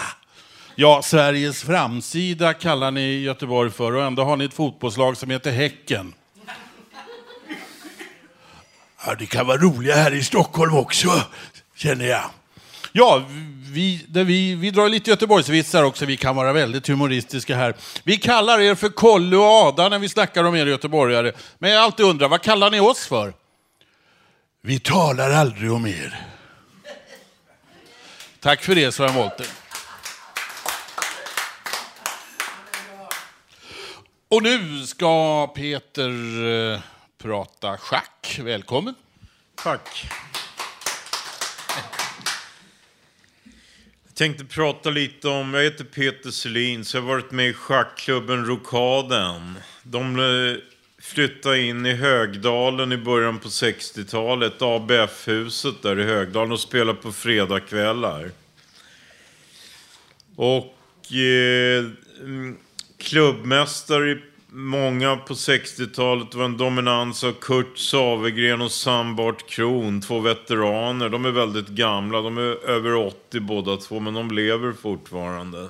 Ja, Sveriges framsida kallar ni Göteborg för och ändå har ni ett fotbollslag som heter Häcken. Ja, det kan vara roliga här i Stockholm också, känner jag. Ja, vi, där vi, vi drar lite Göteborgsvitsar också. Vi kan vara väldigt humoristiska här. Vi kallar er för Kolle och Ada när vi snackar om er göteborgare. Men jag alltid undrar, vad kallar ni oss för? Vi talar aldrig om er. Tack för det, Sven Wollter. Och nu ska Peter eh, prata schack. Välkommen. Tack. Tänkte prata lite om, jag heter Peter Selin, så jag har varit med i schackklubben Rokaden. De eh, flyttade in i Högdalen i början på 60-talet, ABF-huset där i Högdalen och spelade på fredagkvällar. Och eh, mm, klubbmästare i många på 60-talet var en dominans av Kurt Savegren och Sambart Kron, två veteraner. De är väldigt gamla, de är över 80 båda två, men de lever fortfarande.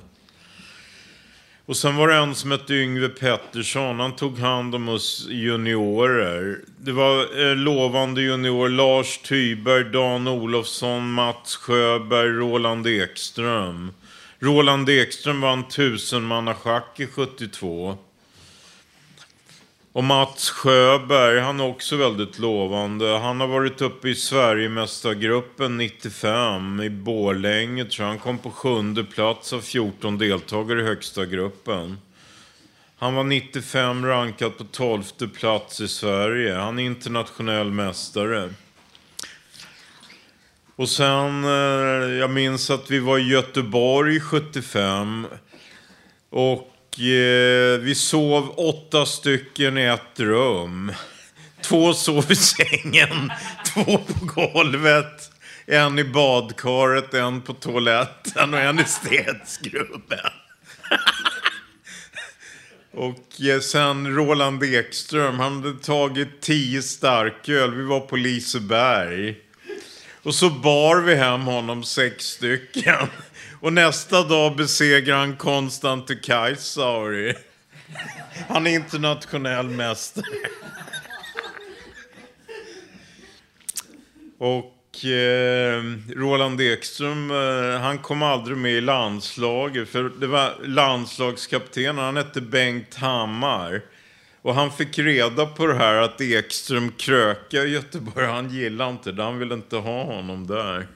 Och sen var det en som hette Yngve Pettersson, han tog hand om oss juniorer. Det var eh, lovande junior Lars Tyberg, Dan Olofsson, Mats Sjöberg, Roland Ekström. Roland Ekström vann tusenmannaschack i 72. Och Mats Sjöberg, han är också väldigt lovande. Han har varit uppe i Sverigemästargruppen 95 i Borlänge tror jag. Han kom på sjunde plats av 14 deltagare i högsta gruppen. Han var 95 rankad på 12 plats i Sverige. Han är internationell mästare. Och sen, eh, jag minns att vi var i Göteborg 75. Och eh, vi sov åtta stycken i ett rum. Två sov i sängen, två på golvet. En i badkaret, en på toaletten och en i städskrubben. Och eh, sen Roland Ekström, han hade tagit tio starköl. Vi var på Liseberg. Och så bar vi hem honom sex stycken. Och nästa dag besegrar han Konstante Kaisauri. Han är internationell mästare. Och eh, Roland Ekström, eh, han kom aldrig med i landslaget. För det var landslagskaptenen, han hette Bengt Hammar. Och han fick reda på det här att Ekström kröka i Göteborg. Han gillade inte det, han ville inte ha honom där.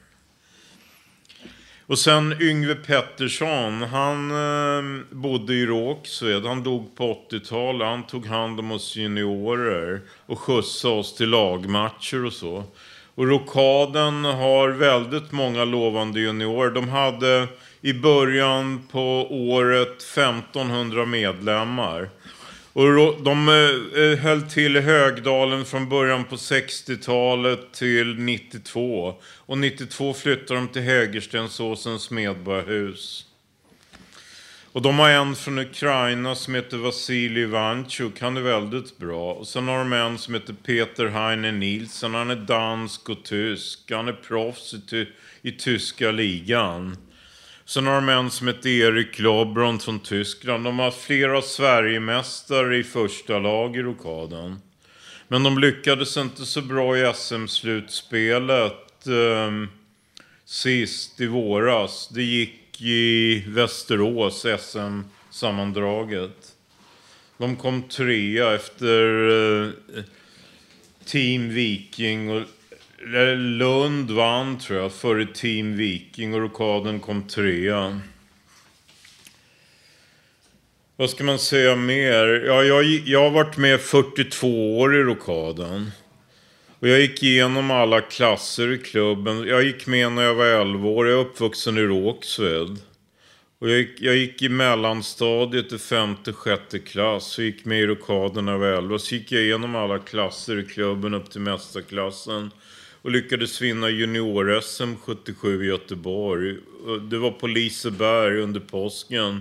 Och sen Yngve Pettersson, han eh, bodde i Rågsved. Han dog på 80-talet. Han tog hand om oss juniorer och skjutsade oss till lagmatcher och så. Och Rokaden har väldigt många lovande juniorer. De hade i början på året 1500 medlemmar. Och de eh, eh, höll till i Högdalen från början på 60-talet till 92. Och 92 flyttade de till Hägerstensåsens medborgarhus. Och de har en från Ukraina som heter Vasilij Ivanchuk. Han är väldigt bra. Och sen har de en som heter Peter Heine Nielsen. Han är dansk och tysk. Han är proffs i, ty- i tyska ligan. Sen har de en som heter Erik Lobron från Tyskland. De har flera Sverigemästare i första lag i rokaden. Men de lyckades inte så bra i SM-slutspelet eh, sist i våras. Det gick i Västerås, SM-sammandraget. De kom trea efter eh, Team Viking och Lund vann tror jag före Team Viking och Rokaden kom trea. Vad ska man säga mer? Ja, jag, jag har varit med 42 år i Rokaden. Och jag gick igenom alla klasser i klubben. Jag gick med när jag var 11 år. Jag är uppvuxen i Rågsved. Och jag gick, jag gick i mellanstadiet i femte, sjätte klass. Och gick med i Rokaden när jag var 11. Så gick jag igenom alla klasser i klubben upp till mästarklassen. Och lyckades vinna junior-SM 77 i Göteborg. Det var på Liseberg under påsken.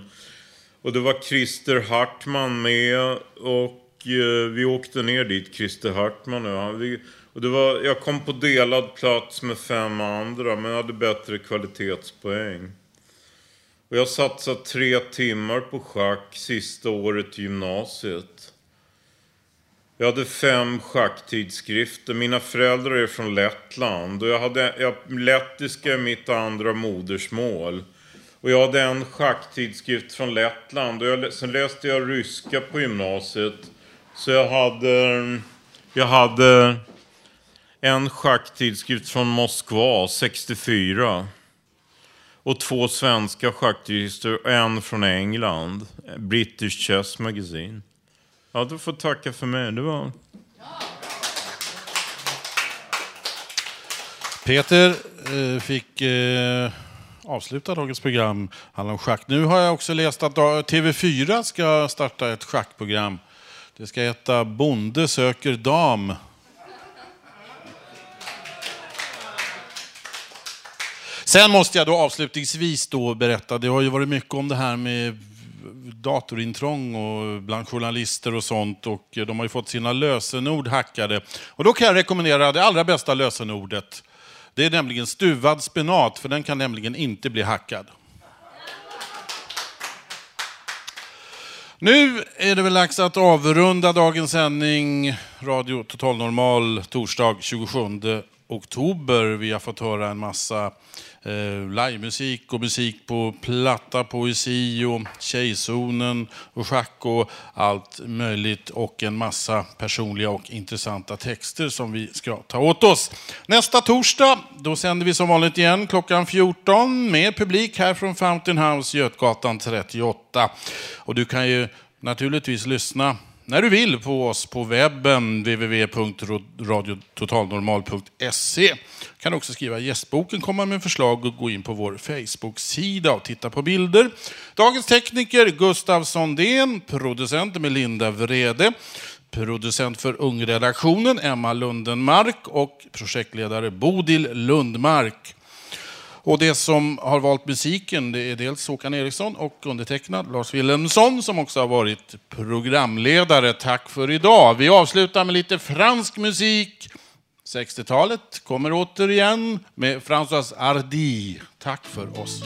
Och det var Christer Hartman med. Och eh, vi åkte ner dit, Christer Hartman och jag. Och det var, jag kom på delad plats med fem andra, men jag hade bättre kvalitetspoäng. Och jag satsade tre timmar på schack sista året i gymnasiet. Jag hade fem schacktidskrifter. Mina föräldrar är från Lettland. Och jag hade, jag, lettiska är mitt andra modersmål. Och jag hade en schacktidskrift från Lettland. Och jag, sen läste jag ryska på gymnasiet. Så jag hade... Jag hade en schacktidskrift från Moskva, 64. Och två svenska schacktidskrifter och en från England. British Chess Magazine. Ja, du får tacka för mig. Det var... Peter eh, fick eh, avsluta dagens program, handlar om schack. Nu har jag också läst att TV4 ska starta ett schackprogram. Det ska heta Bonde söker dam. Sen måste jag då avslutningsvis då berätta, det har ju varit mycket om det här med datorintrång och bland journalister och sånt och eh, de har ju fått sina lösenord hackade. Och då kan jag rekommendera det allra bästa lösenordet. Det är nämligen stuvad spenat, för den kan nämligen inte bli hackad. Nu är det väl dags att avrunda dagens sändning. Radio Total Normal, torsdag 27 oktober. Vi har fått höra en massa Eh, livemusik och musik på platta, poesi och Tjejzonen och schack och allt möjligt och en massa personliga och intressanta texter som vi ska ta åt oss. Nästa torsdag, då sänder vi som vanligt igen klockan 14 med publik här från Fountain House, Götgatan 38. Och du kan ju naturligtvis lyssna när du vill på oss på webben www.radiototalnormal.se kan också skriva i gästboken, komma med förslag och gå in på vår Facebook-sida och titta på bilder. Dagens tekniker Gustav Sondén, producent Melinda Vrede, producent för Ungredaktionen Emma Lundenmark och projektledare Bodil Lundmark. Och det som har valt musiken det är dels Håkan Eriksson och undertecknad Lars Wilhelmsson som också har varit programledare. Tack för idag. Vi avslutar med lite fransk musik. 60-talet kommer återigen med François Hardy. Tack för oss.